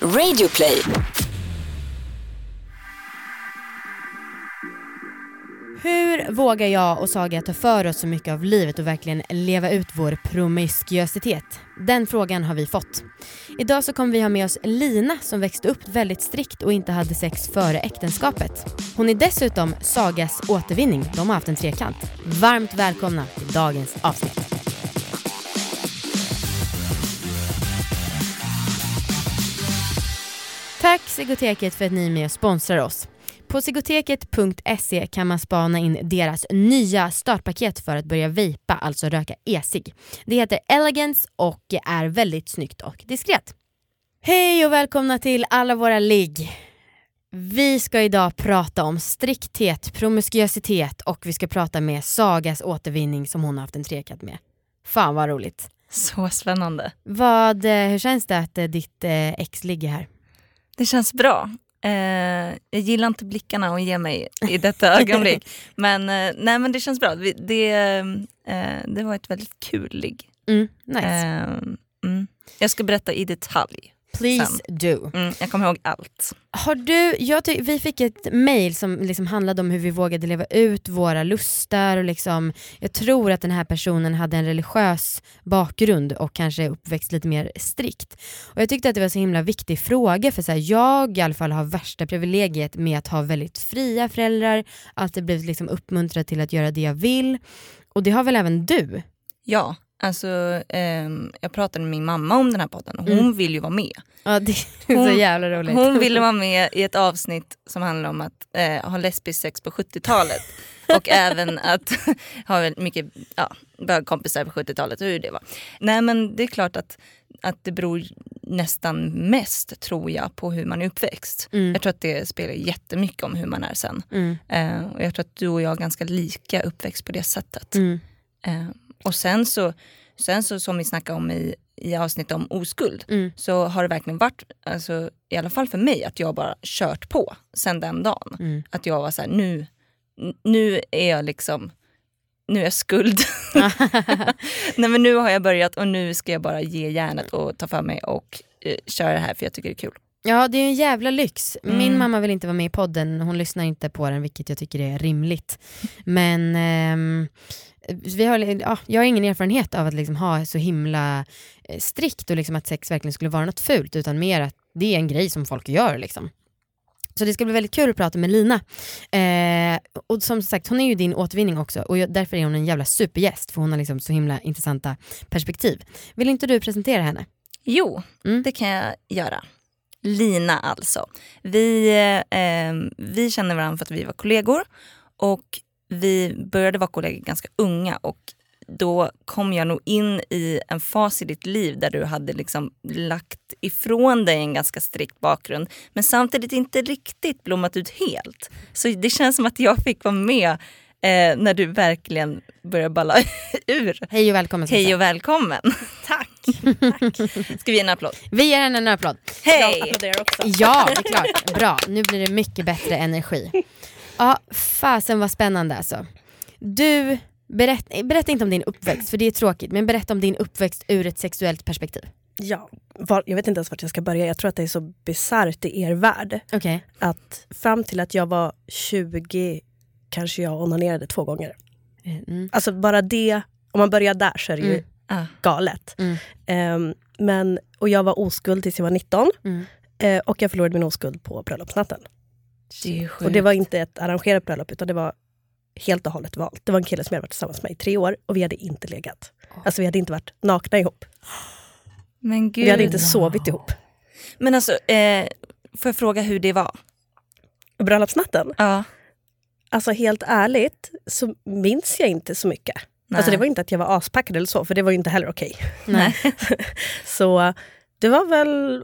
Radioplay. Hur vågar jag och Saga ta för oss så mycket av livet och verkligen leva ut vår promiskuositet? Den frågan har vi fått. Idag så kommer vi ha med oss Lina som växte upp väldigt strikt och inte hade sex före äktenskapet. Hon är dessutom Sagas återvinning, de har haft en trekant. Varmt välkomna till dagens avsnitt. Sigoteket för att ni är med och sponsrar oss. På sigoteket.se kan man spana in deras nya startpaket för att börja vejpa, alltså röka e-cigg. Det heter Elegance och är väldigt snyggt och diskret. Hej och välkomna till alla våra ligg. Vi ska idag prata om strikthet, promiskuositet och vi ska prata med Sagas återvinning som hon har haft en trekant med. Fan vad roligt. Så spännande. Vad, eh, hur känns det att eh, ditt eh, ex ligger här? Det känns bra. Eh, jag gillar inte blickarna hon ger mig i detta ögonblick. Men, eh, nej, men det känns bra. Vi- Det, eh, det var ett väldigt kul ligg. Mm, nice. Eh, mm. Jag ska berätta i detalj. Please sen. do. Mm, jag kommer ihåg allt. Har du, jag ty- vi fick ett mail som liksom handlade om hur vi vågade leva ut våra lustar och liksom, jag tror att den här personen hade en religiös bakgrund och kanske uppväxt lite mer strikt. Och jag tyckte att det var en så himla viktig fråga för så här, jag i alla fall har värsta privilegiet med att ha väldigt fria föräldrar, alltid blivit liksom uppmuntrad till att göra det jag vill. Och det har väl även du? Ja, alltså ehm, jag pratade med min mamma om den här podden och hon Mm. vill ju vara med. Ja det är så Hon- jävla roligt. Hon ville vara med i ett avsnitt som handlar om att eh, ha lesbisk sex på 70-talet. Och även att ha väldigt mycket ja, bögkompisar på 70-talet och hur det var. Nej men det är klart att, att det beror nästan mest tror jag på hur man är uppväxt. Mm. Jag tror att det spelar jättemycket om hur man är sen. Mm. Eh, och jag tror att du och jag är ganska lika uppväxt på det sättet. Eh, och sen så, sen så som vi snackade om i, i avsnitt om oskuld Mm. så har det verkligen varit, alltså, i alla fall för mig, att jag bara kört på sen den dagen. Mm. Att jag var så här, nu, nu är jag liksom, nu är jag skuld. Nej men nu har jag börjat och nu ska jag bara ge järnet och ta för mig och eh, köra det här för jag tycker det är kul. Ja det är en jävla lyx. Min Mm. mamma vill inte vara med i podden, hon lyssnar inte på den vilket jag tycker är rimligt. Men ehm, vi har, ja, jag har ingen erfarenhet av att liksom ha så himla eh, strikt och liksom att sex verkligen skulle vara något fult utan mer att det är en grej som folk gör. Liksom. Så det ska bli väldigt kul att prata med Lina. Eh, och som sagt, hon är ju din återvinning också och jag, därför är hon en jävla supergäst för hon har liksom så himla intressanta perspektiv. Vill inte du presentera henne? Jo, Mm. det kan jag göra. Lina alltså. Vi, eh, vi känner varandra för att vi var kollegor och vi började vara kollegor ganska unga och då kom jag nog in i en fas i ditt liv där du hade liksom lagt ifrån dig en ganska strikt bakgrund men samtidigt inte riktigt blommat ut helt. Så det känns som att jag fick vara med eh, när du verkligen började balla ur. Hej och välkommen. Hej och välkommen. Tack. Ska vi ge en applåd? Vi ger henne en applåd. Hej! Jag applåderar också. Ja, det är klart. Bra, nu blir det mycket bättre energi. Ja, fasen vad spännande alltså. Du, berätt, berätta inte om din uppväxt för det är tråkigt, men berätta om din uppväxt ur ett sexuellt perspektiv. Ja, var, jag vet inte ens vart jag ska börja. Jag tror att det är så bisarrt i er värld. Okej. Att fram till att jag var 20 kanske jag onanerade två gånger. Mm. Alltså bara det, om man börjar där så är det ju Mm. Ah. galet. Mm. Ehm, men, och jag var oskuld tills jag var 19 Mm. eh, och jag förlorade min oskuld på bröllopsnatten. Det Och det var inte ett arrangerat bröllop utan det var helt och hållet valt. Det var en kille som jag varit tillsammans med i tre år och vi hade inte legat. Alltså vi hade inte varit nakna ihop. Men gud. Vi hade inte sovit ihop. Men alltså, eh, får jag fråga hur det var? Bröllopsnatten, Ja. alltså helt ärligt så minns jag inte så mycket. Alltså det var inte att jag var aspackad eller så, för det var ju inte heller okej. Nej. Så det var väl,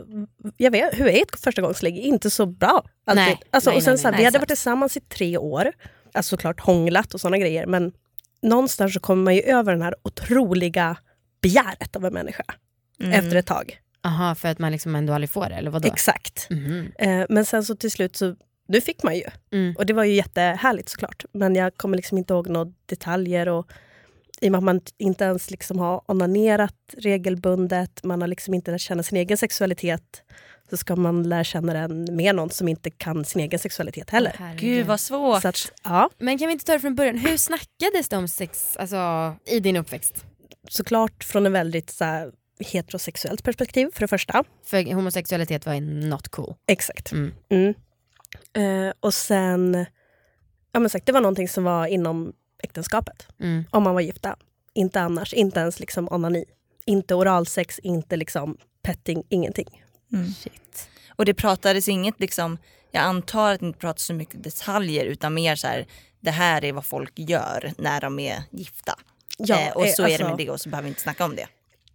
jag vet, hur är ett förstagångsligg? Inte så bra. Alltid. Nej, Alltså, nej, och sen nej, så här, nej, vi hade varit tillsammans i tre år, alltså såklart hånglat och sådana grejer, men någonstans så kommer man ju över den här otroliga begäret av en människa Mm. efter ett tag. Aha, för att man liksom ändå aldrig får det, eller vadå? Exakt. Mhm. Eh, men sen så till slut så, nu fick man ju. Mm. Och det var ju jättehärligt såklart. Men jag kommer liksom inte ihåg några detaljer. Och, I och med att man inte ens liksom har onanerat regelbundet, man har liksom inte lärt känna sin egen sexualitet. så ska man lära känna den med någon som inte kan sin egen sexualitet heller. Herregud. Gud vad svårt. Så att, ja, Men kan vi inte ta det från början, hur snackades det om sex alltså, i din uppväxt? såklart från en väldigt så här, heterosexuellt perspektiv för det första. För homosexualitet var not cool. Exakt. Mm. Mm. Eh, och sen, ja men sagt, det var någonting som var inom äktenskapet. Mm. Om man var gifta. Inte annars, inte ens liksom onani. Inte oralsex, inte liksom petting, ingenting. Mm. Shit. Och det pratades inget liksom, jag antar att det inte pratades så mycket detaljer utan mer så här, det här är vad folk gör när de är gifta. Ja, eh, och så är det alltså- med det och så behöver vi inte snacka om det.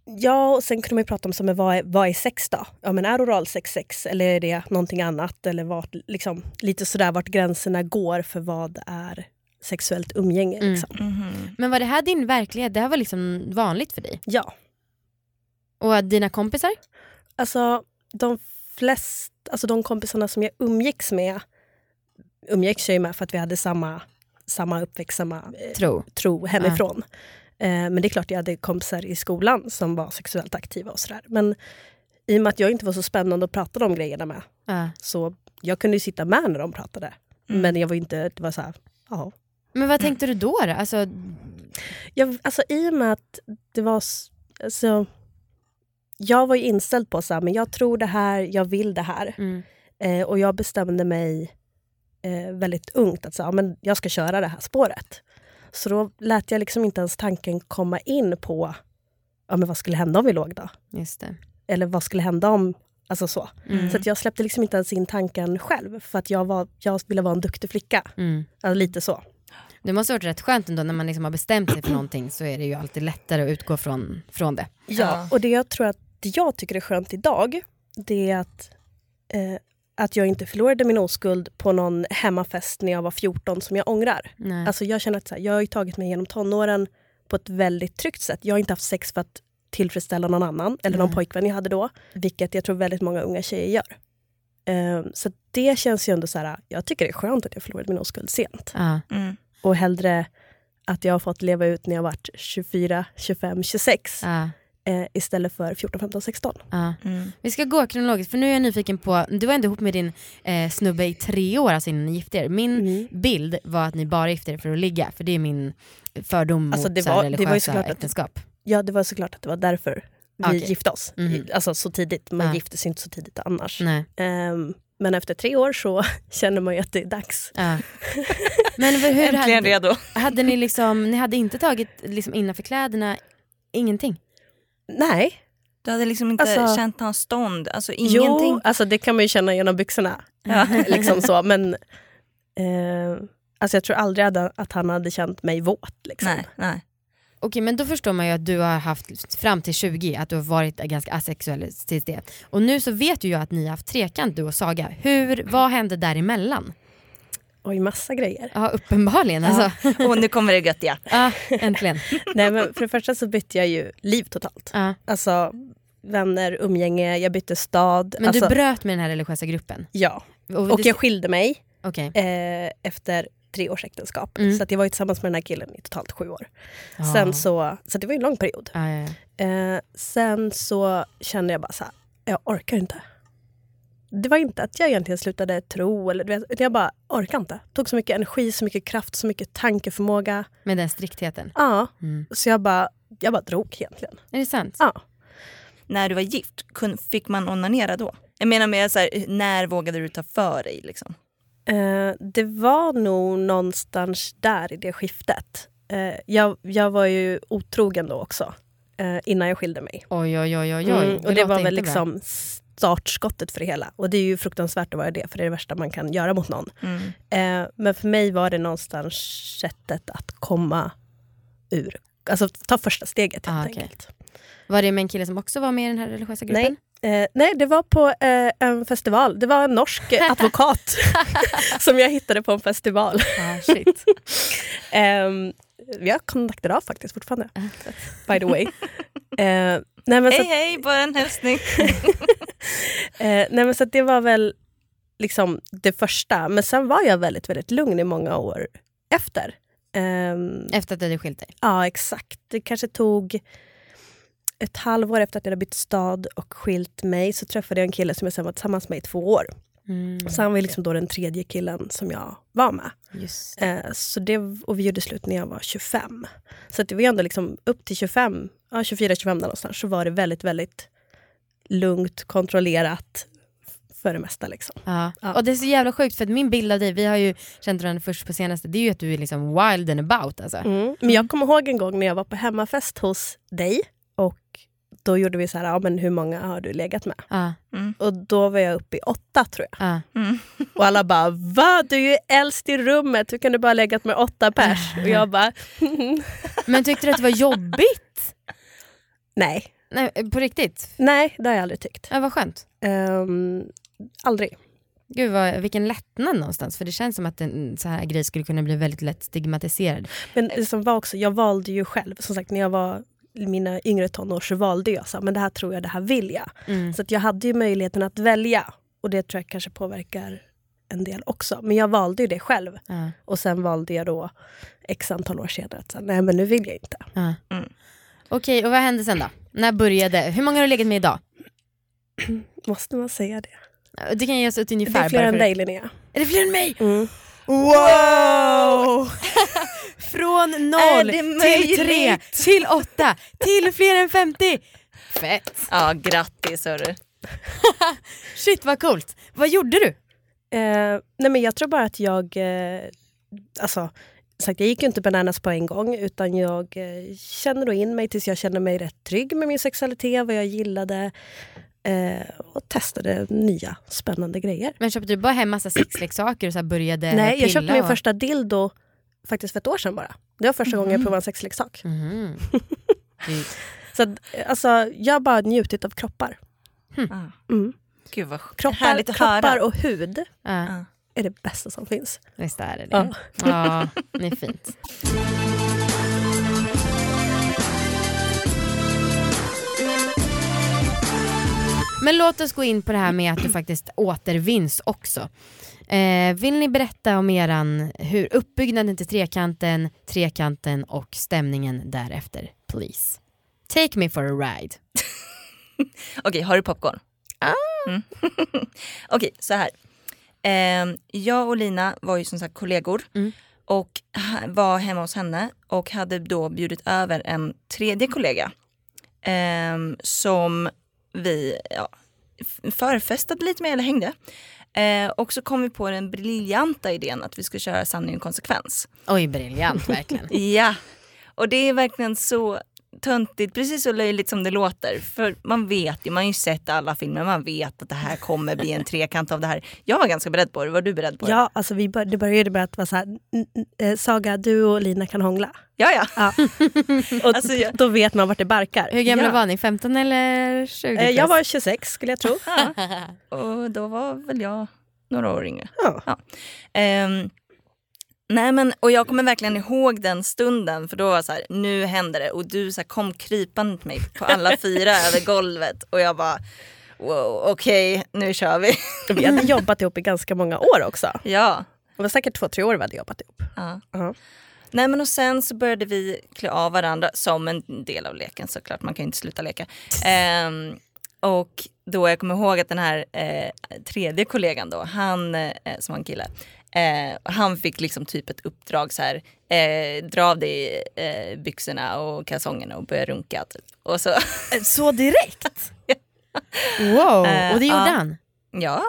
Ja, och sen kunde man ju prata om så, men vad, är, vad är sex då? Ja, men är oralsex sex eller är det någonting annat? Eller vart, liksom, lite sådär vart gränserna går för vad är sexuellt umgänge. Mm. Liksom. Mhm. Men var det här din verklighet? Det här var liksom vanligt för dig? Ja, Och dina kompisar? alltså de flesta, alltså de kompisarna som jag umgicks med umgicks jag ju med för att vi hade samma, samma uppväxt, samma eh, Tro? tro hemifrån. Eh, men det är klart jag hade kompisar i skolan som var sexuellt aktiva och sådär. Men i och med att jag inte var så spännande att prata de grejerna med Ja. så jag kunde ju sitta med när de pratade. Mm. Men jag var inte, det var så här, ja. Men vad tänkte du då? då? Alltså, Jag, alltså i och med att det var, alltså, jag var ju inställd på så här, men jag tror det här, jag vill det här. mm. Eh, och jag bestämde mig eh, väldigt ungt att så, ja, men jag ska köra det här spåret. Så då lät jag liksom inte ens tanken komma in på ja, men vad skulle hända om vi låg då? Just det. Eller vad skulle hända om... Alltså så. Mm. Så jag släppte liksom inte ens in tanken själv för att jag, var, jag ville vara en duktig flicka. Mm. Alltså, lite så. Det måste ha varit rätt skönt ändå när man liksom har bestämt sig för någonting så är det ju alltid lättare att utgå från, från det. Ja. Och det jag tror att det jag tycker är skönt idag, det är att, eh, att jag inte förlorade min oskuld på någon hemmafest när jag var 14 som jag ångrar. Nej. Alltså jag känner att så här, jag har ju tagit mig genom tonåren på ett väldigt tryggt sätt. Jag har inte haft sex för att tillfredsställa någon annan eller någon Nej. pojkvän jag hade då. Vilket jag tror väldigt många unga tjejer gör. Eh, så det känns ju ändå så här, jag tycker det är skönt att jag förlorade min oskuld sent. ja. Mm. Och hellre att jag har fått leva ut när jag varit 24, 25, 26 Ja. eh, istället för 14, 15, 16. Ja. Mm. Vi ska gå kronologiskt för nu är jag nyfiken på, du var ändå ihop med din eh, snubbe i tre år alltså innan ni gifte er. Min Mm. bild var att ni bara gifte er för att ligga, för det är min fördom Alltså, mot var- det var såklart att- äktenskap. Ja, det var såklart att det var därför vi Okej. gifte oss. Mhm. Alltså så tidigt. Man Ja. gifte sig inte så tidigt annars. Nej. Men efter tre år så känner man ju att det är dags. Ja. Men hur Äntligen hade, redo. hade ni liksom, ni hade inte tagit liksom innanför kläderna, ingenting? Nej. Du hade liksom inte Alltså- känt hans stånd, alltså Jo, ingenting. alltså det kan man ju känna genom byxorna. Ja. liksom så. Men eh, alltså jag tror aldrig att- att han hade känt mig våt. Liksom. Nej, nej. Okej men då förstår man ju att du har haft fram till 20 att du har varit ganska asexuell tills det. Och nu så vet ju jag att ni har haft trekant du och Saga. Hur, vad hände däremellan? Oj, massa grejer. Ja uppenbarligen alltså. Och nu kommer det göttiga. Ja, äntligen. Nej, men för det första så bytte jag ju liv totalt. Ja. Alltså vänner, umgänge, jag bytte stad. Men alltså, du bröt med den här religiösa gruppen? Ja, Och, och jag skilde mig Okej. eh, efter tre års äktenskap. Mm. Så att jag var ju tillsammans med den här killen i totalt sju år. Ja. Sen så, så det var ju en lång period. Ja, ja, ja. Eh, sen så kände jag bara så här, jag orkar inte. Det var inte att jag egentligen slutade tro, eller, utan jag bara orkar inte. tog så mycket energi, så mycket kraft, så mycket tankeförmåga. Med den striktheten. Ja, Mm. så jag bara, jag bara drog egentligen. Är det sant? Ja. När du var gift, fick man onanera då? Jag menar med så här, när vågade du ta för dig? Liksom? Eh, det var nog någonstans där i det skiftet. Eh, jag, jag var ju otrogen då också, eh, innan jag skilde mig. Oj oj oj oj. Mm, och det var väl bra. liksom startskottet för det hela. Och det är ju fruktansvärt att vara det, för det är det värsta man kan göra mot någon. Mm. Eh, men för mig var det någonstans sättet att komma ur, alltså ta första steget helt Ah, okej. enkelt. Var det med en kille som också var med i den här religiösa gruppen? Eh, nej, det var på eh, en festival. Det var en norsk eh, advokat som jag hittade på en festival. Ah, shit. Um, vi har kontakter av faktiskt fortfarande. By the way. Eh, nej, men så, Hej hej, bara en hälsning. eh, nej, men så det var väl liksom det första. Men sen var jag väldigt, väldigt lugn i många år efter. Ehm, Efter att du hade skilt dig? ja, exakt. Det kanske tog ett halvår efter att jag hade bytt stad och skilt mig så träffade jag en kille som jag sen var tillsammans med i två år. Mm. Så han var liksom då den tredje killen som jag var med. Eh, så det, och vi gjorde slut när jag var 25. Så det var ändå liksom upp till 25, ja, 24-25 där någonstans, så var det väldigt, väldigt lugnt, kontrollerat för det mesta. Liksom. Ja. Ja. Och det är så jävla sjukt för att min bild av dig, vi har ju känt varandra först på senaste, det är ju att du är liksom wild and about alltså. Mm. Men jag kommer ihåg en gång när jag var på hemmafest hos dig och då gjorde vi så här, ja, men hur många har du legat med? Ja, Och då var jag uppe i åtta tror jag. ja. Mm. Och alla bara, va? Du är ju äldst i rummet, hur kan du bara ha legat med åtta pers? Och jag bara, Men tyckte du att det var jobbigt? nej. Nej, på riktigt? Nej, det har jag aldrig tyckt. Ja, vad skönt. Ehm, aldrig. Gud vad, vilken lättnad någonstans, för det känns som att en så här grej skulle kunna bli väldigt lätt stigmatiserad. Men det som var också, jag valde ju själv. Som sagt, när jag var mina yngre tonår så valde jag så men det här tror jag, det här vill jag. Mm. Så att jag hade ju möjligheten att välja. Och det tror jag kanske påverkar en del också. Men jag valde ju det själv. Ja, Och sen valde jag då x antal år senare att säga, nej men nu vill jag inte. ja. Mm. Okej, och vad hände sen då? När började? Hur många har du legat med idag? Måste man säga det? Det kan ge oss ett Det ungefär. är fler än dig Linnea. Är det fler än mig? Mm. Wow! Från noll till tre, till åtta, till fler än 50. Fett! Ja, grattis hörru. Shit vad coolt. Vad gjorde du? Eh, nej men jag tror bara att jag... Eh, alltså, sagt, jag gick ju inte bananas på en gång utan jag eh, kände då in mig tills jag kände mig rätt trygg med min sexualitet, vad jag gillade eh, och testade nya spännande grejer. Men köpte du bara hem massa sexleksaker och så här började Nej, jag köpte min och... första dildo faktiskt för ett år sedan bara. Det var första gången jag provade en sexleksak. Mhm. Det- Så att, alltså, jag har bara njutit av kroppar. Ah. Mm. Gud vad Kroppar, härligt att kroppar och hud Ja. är det bästa som finns. visst är det det. Ja. Ja, det är fint. Men låt oss gå in på det här med att du faktiskt återvinns också. Eh, vill ni berätta om eran, hur uppbyggnaden till trekanten, trekanten och stämningen därefter, please. Take me for a ride. Okej, har du popcorn? Ah. Mm. Okej, så här. Ehm, jag och Lina var ju som sagt kollegor Mm. och var hemma hos henne och hade då bjudit över en tredje kollega ehm, som vi ja, förfestade lite med eller hängde. Eh, och så kom vi på den briljanta idén att vi skulle köra sanning och konsekvens. Oj, briljant verkligen. Ja, och det är verkligen så töntigt, precis så löjligt som det låter. För man vet ju, man har ju sett alla filmer, man vet att det här kommer bli en trekant av det här. Jag var ganska beredd på det, var du beredd på det? Ja, alltså vi bör, det började med att vara så här, "N- n- eh, Saga, du och Lina kan hångla. Ja, ja. Ja. och Alltså, jag- Då vet man vart det barkar. Hur gamla Ja. var ni? 15 eller 20? Eh, Jag var 26 skulle jag tro. ja. Och då var väl jag några år yngre. Ja. Ehm, nej men, och jag kommer verkligen ihåg den stunden för då var jag så här, nu händer det och du så här, kom krypande till mig på alla fyra över golvet och jag bara wow okej nu kör vi. Vi hade jobbat ihop i ganska många år också. ja. Det var säkert två, tre år vi hade jobbat ihop. ja. Ja. Nej men och sen så började vi klä av varandra som en del av leken såklart, man kan ju inte sluta leka. Ehm, och då jag kommer ihåg att den här eh, tredje kollegan då, han eh, som var en kille, eh, han fick liksom typ ett uppdrag så här, eh, dra av dig eh, byxorna och kalsongerna och börja runka. Typ. Och så, Så direkt? wow, Eh, och det gjorde han? ja,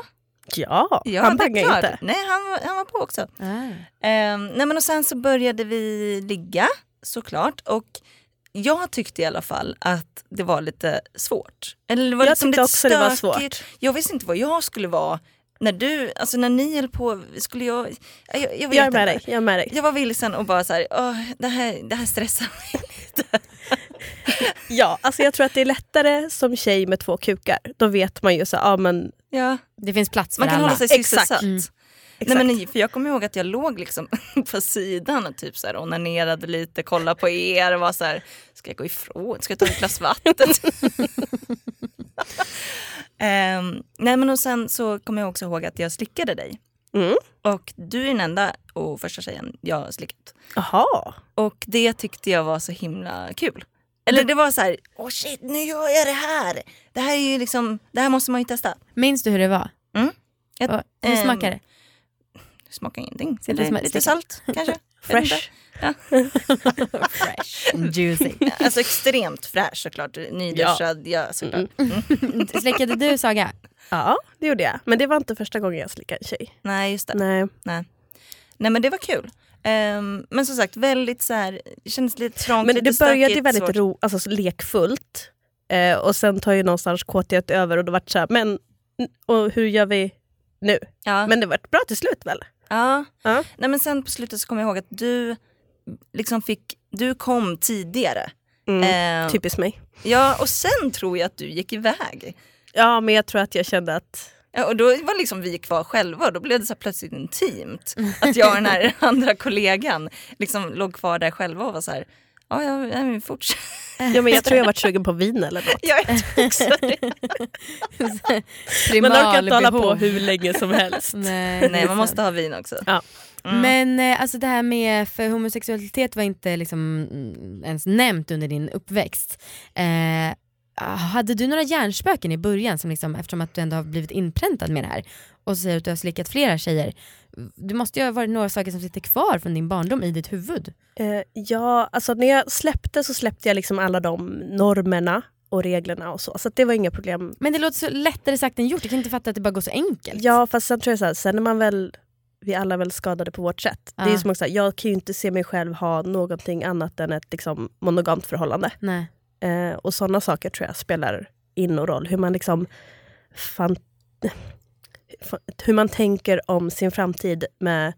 Ja, ja han bangade klart. inte. Nej han, var- han var på också. Ah. Ehm, nej men och sen så började vi ligga såklart och jag tyckte i alla fall att det var lite svårt. Eller det var Jag liksom tyckte lite också det var stökigt. svårt. Jag visste inte vad jag skulle vara när du, alltså när ni höll på, skulle jag, jag, jag, Jag är med dig. Jag är med dig. Jag var vilsen och bara så här, "Åh, det, här, det här stressar mig lite. Ja, alltså jag tror att det är lättare som tjej med två kukar. Då vet man ju så, ja men Mm. Ja, Det finns plats för man kan alla. hålla sig sysselsatt. Mm. Nej, men, för jag kommer ihåg att jag låg liksom på sidan och typ så här onanerade lite, kollade på er och var så här, ska jag gå ifrån? Ska jag ta ett glas vatten? Ehm, nej men och sen så kommer jag också ihåg att jag slickade dig. Mm. Och du är den enda och första tjejen jag har slickat. Jaha. Och det tyckte jag var så himla kul. Eller det var så här, åh shit nu gör jag det här. Det här är ju liksom, det här måste man ju testa. Minns du hur det var? Jag, Och Hur ehm, smakar det? Det smakar ingenting. Det Lite, smakar- lite salt kanske. Fresh. Fresh and juicy. Alltså extremt fräsch såklart. Nyduschad. Ja. såklart. Slickade du Saga? Ja, det gjorde jag. Men det var inte första gången jag slickade en tjej. Nej just det. Nej. Nej. Nej men det var kul. Ehm, men som sagt väldigt så här, det kändes lite trångt, Men det började ju väldigt ro, alltså, så lekfullt. Eh, och sen tar ju någonstans kåthet över och då vart så här, men och hur gör vi nu? Ja. Men det vart bra till slut väl? ja. Ja. Nej men sen på slutet så kommer jag ihåg att du liksom fick, du kom tidigare. Mm. Ehm, Typiskt mig. Ja och sen tror jag att du gick iväg. Ja, men jag tror att jag kände att Ja, och då var liksom vi kvar själva och då blev det så här plötsligt intimt. Att jag och den här andra kollegan liksom låg kvar där själva och var så här, ja, ja, ja vi fortsätter. ja, men jag tror jag varit sugen på vin eller något. Ja, jag tror också det. Man orkar inte hålla på hur länge som helst. Nej, Nej, man måste ha vin också. Ja. Mm. Men eh, alltså det här med, för homosexualitet var inte liksom mm, ens nämnt under din uppväxt. Eh, hade du några hjärnspöken i början som liksom, eftersom att du ändå har blivit inpräntad med det här och så säger du att du har slickat flera tjejer. Det måste ju ha varit några saker som sitter kvar från din barndom i ditt huvud. Eh, ja, alltså när jag släppte så släppte jag liksom alla de normerna och reglerna och så. Så det var inga problem. Men det låter så lättare sagt än gjort, jag kan inte fatta att det bara går så enkelt. Ja, fast sen tror jag så här, sen är man väl vi alla är väl skadade på vårt sätt. Det är som också, jag kan ju inte se mig själv ha någonting annat än ett liksom, monogamt förhållande. Nej. Eh, och sådana saker tror jag spelar in någon roll. Hur man liksom hur man tänker om sin framtid med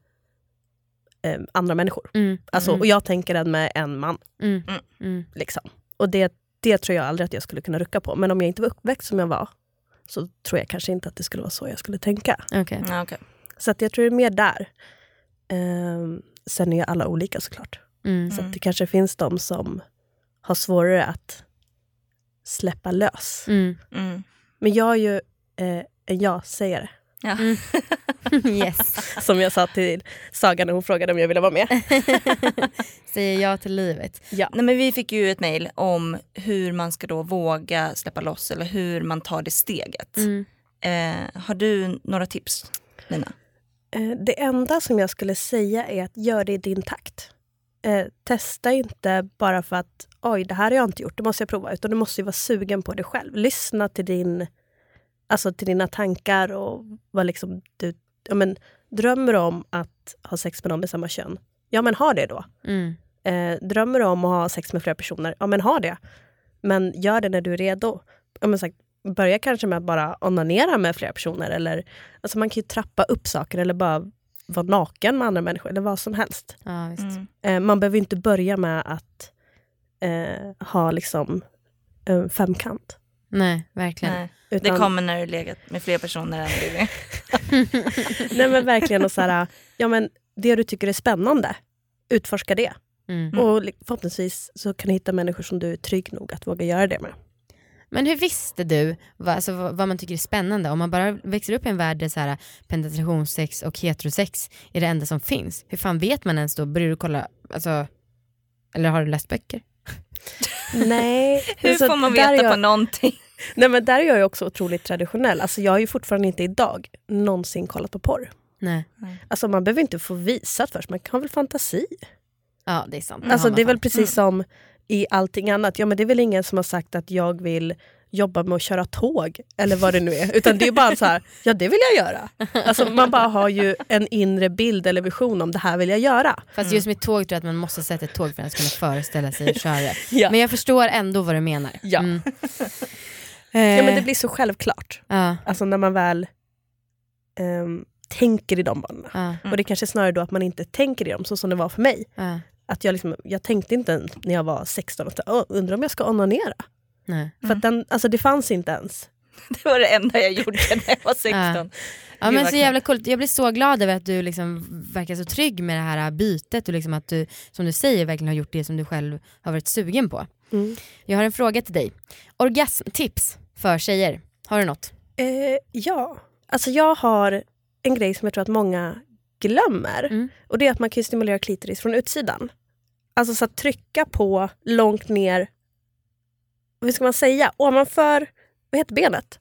eh, andra människor. Mm. Alltså, mm. Och jag tänker den med en man. Mm. Mm. Mm. Liksom. Och det, det tror jag aldrig att jag skulle kunna rucka på. Men om jag inte var uppväxt som jag var så tror jag kanske inte att det skulle vara så jag skulle tänka. Okej. Ja, okej. Så att jag tror det är mer där. Ehm, sen är ju alla olika såklart. Mm. Så att det kanske finns de som har svårare att släppa lös. Mm. Mm. Men jag är ju eh, en ja-sägare. Ja. yes. Som jag sa till Saga när hon frågade om jag ville vara med. Säger ja till livet. Ja. Nej, men vi fick ju ett mejl om hur man ska då våga släppa loss eller hur man tar det steget. Mm. Eh, har du några tips Lina? Eh, det enda som jag skulle säga är att gör det i din takt. Eh, testa inte bara för att oj, det här har jag inte gjort, det måste jag prova. Utan du måste ju vara sugen på det själv. Lyssna till, din, alltså till dina tankar och vad liksom du ja, men, drömmer om att ha sex med någon med samma kön. Ja, men ha det då. Mm. Eh, drömmer du om att ha sex med flera personer? Ja, men ha det. Men gör det när du är redo. Ja, men sagt, börja kanske med att bara onanera med flera personer. Eller, alltså man kan ju trappa upp saker eller bara vara naken med andra människor. Eller vad som helst. Ja, visst. Mm. Eh, man behöver inte börja med att eh, ha liksom en femkant. Nej, verkligen. Nej. Utan, Det kommer när du legat med fler personer än du. nej, men verkligen och så här, ja, men det du tycker är spännande, utforska det. Mm. Och förhoppningsvis så kan du hitta människor som du är trygg nog att våga göra det med. Men hur visste du vad, alltså, vad man tycker är spännande? Om man bara växer upp i en värld där så här, penetrationssex och heterosex är det enda som finns. Hur fan vet man ens då? Börjar du kolla, alltså, eller har du läst böcker? Nej, Hur alltså, får man veta jag, på någonting? Nej men där är jag ju också otroligt traditionell. Alltså jag har ju fortfarande inte idag någonsin kollat på porr. Nej. Alltså man behöver inte få visat först, man kan väl fantasi. Ja det är sant. Alltså det är väl precis som i allting annat. Ja men det är väl ingen som har sagt att jag vill jobba med att köra tåg eller vad det nu är. Utan det är bara så här, ja det vill jag göra. Alltså man bara har ju en inre bild eller vision om det här vill jag göra. Fast just med tåg tror jag att man måste sätta ett tåg för att kunna föreställa sig att köra det. Ja. Men jag förstår ändå vad du menar. Ja. Mm. Ja men det Eh, blir så självklart. ja, Alltså när man väl ehm, tänker i de banorna. ja, Och det kanske är snarare då att man inte tänker i dem så som det var för mig. ja. Att jag, liksom, jag tänkte inte när jag var 16 att "Åh, undrar om jag ska onanera. Nej. För att den, alltså det fanns inte ens. Det var det enda jag gjorde när jag var 16. Ja. Ja men så jävla coolt, jag blir så glad över att du liksom verkar så trygg med det här bytet och liksom att du, som du säger, verkligen har gjort det som du själv har varit sugen på. Mm. Jag har en fråga till dig. Orgasmtips för tjejer, har du något? Eh, ja, alltså jag har en grej som jag tror att många glömmer. Mm. Och det är att man kan stimulera klitoris från utsidan. Alltså så att trycka på långt ner hur ska man säga, ovanför, vad heter benet?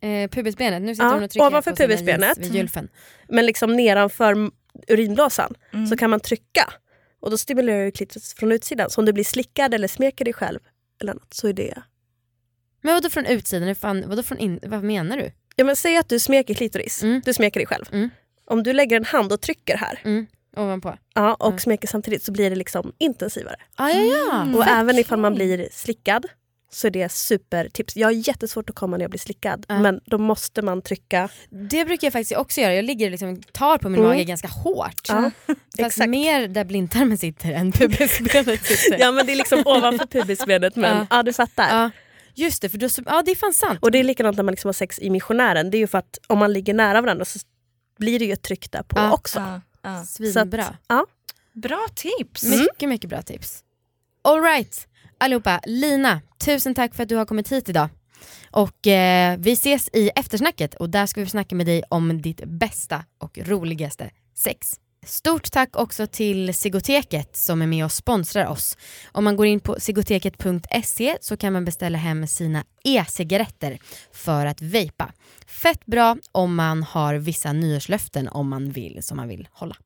Eh, pubisbenet, nu sitter Ja, hon och trycker ovanför på sina pubisbenet. vid gylfen. Men liksom nedanför urinblåsan Mm. så kan man trycka. Och då stimulerar du klitoris från utsidan. Så om du blir slickad eller smeker dig själv eller något, så är det... Men vadå från utsidan? Fan, vadå från in, vad menar du? Ja, men säg att du smeker klitoris. Mm. Du smeker dig själv. Mm. Om du lägger en hand och trycker här Mm. Ovanpå? ja, och Mm. smeker samtidigt så blir det liksom intensivare. Ah, ja, ja. Mm. Och även ifall man blir slickad så är det supertips. Jag har jättesvårt att komma när jag blir slickad. Ja. Men då måste man trycka. Det brukar jag faktiskt också göra. Jag ligger liksom, tar på min Mm. mage ganska hårt. Ja, Fast exakt. mer där blindtarmen sitter än pubisbenet sitter. ja men det är liksom ovanför pubisbenet men Ja. ja. du fattar. Ja, Just det, för då, ja, det är fan sant. Och det är likadant när man liksom har sex i missionären. Det är ju för att om man ligger nära varandra så blir det ju ett tryck där på också. Ja. Svinbra. Ja. Bra tips! Mycket, mycket bra tips. Alright, allihopa. Lina, tusen tack för att du har kommit hit idag. Och eh, vi ses i eftersnacket och där ska vi snacka med dig om ditt bästa och roligaste sex. Stort tack också till Sigoteket som är med och sponsrar oss. Om man går in på sigoteket.se så kan man beställa hem sina e-cigaretter för att vejpa. Fett bra om man har vissa nyårslöften om man vill som man vill hålla.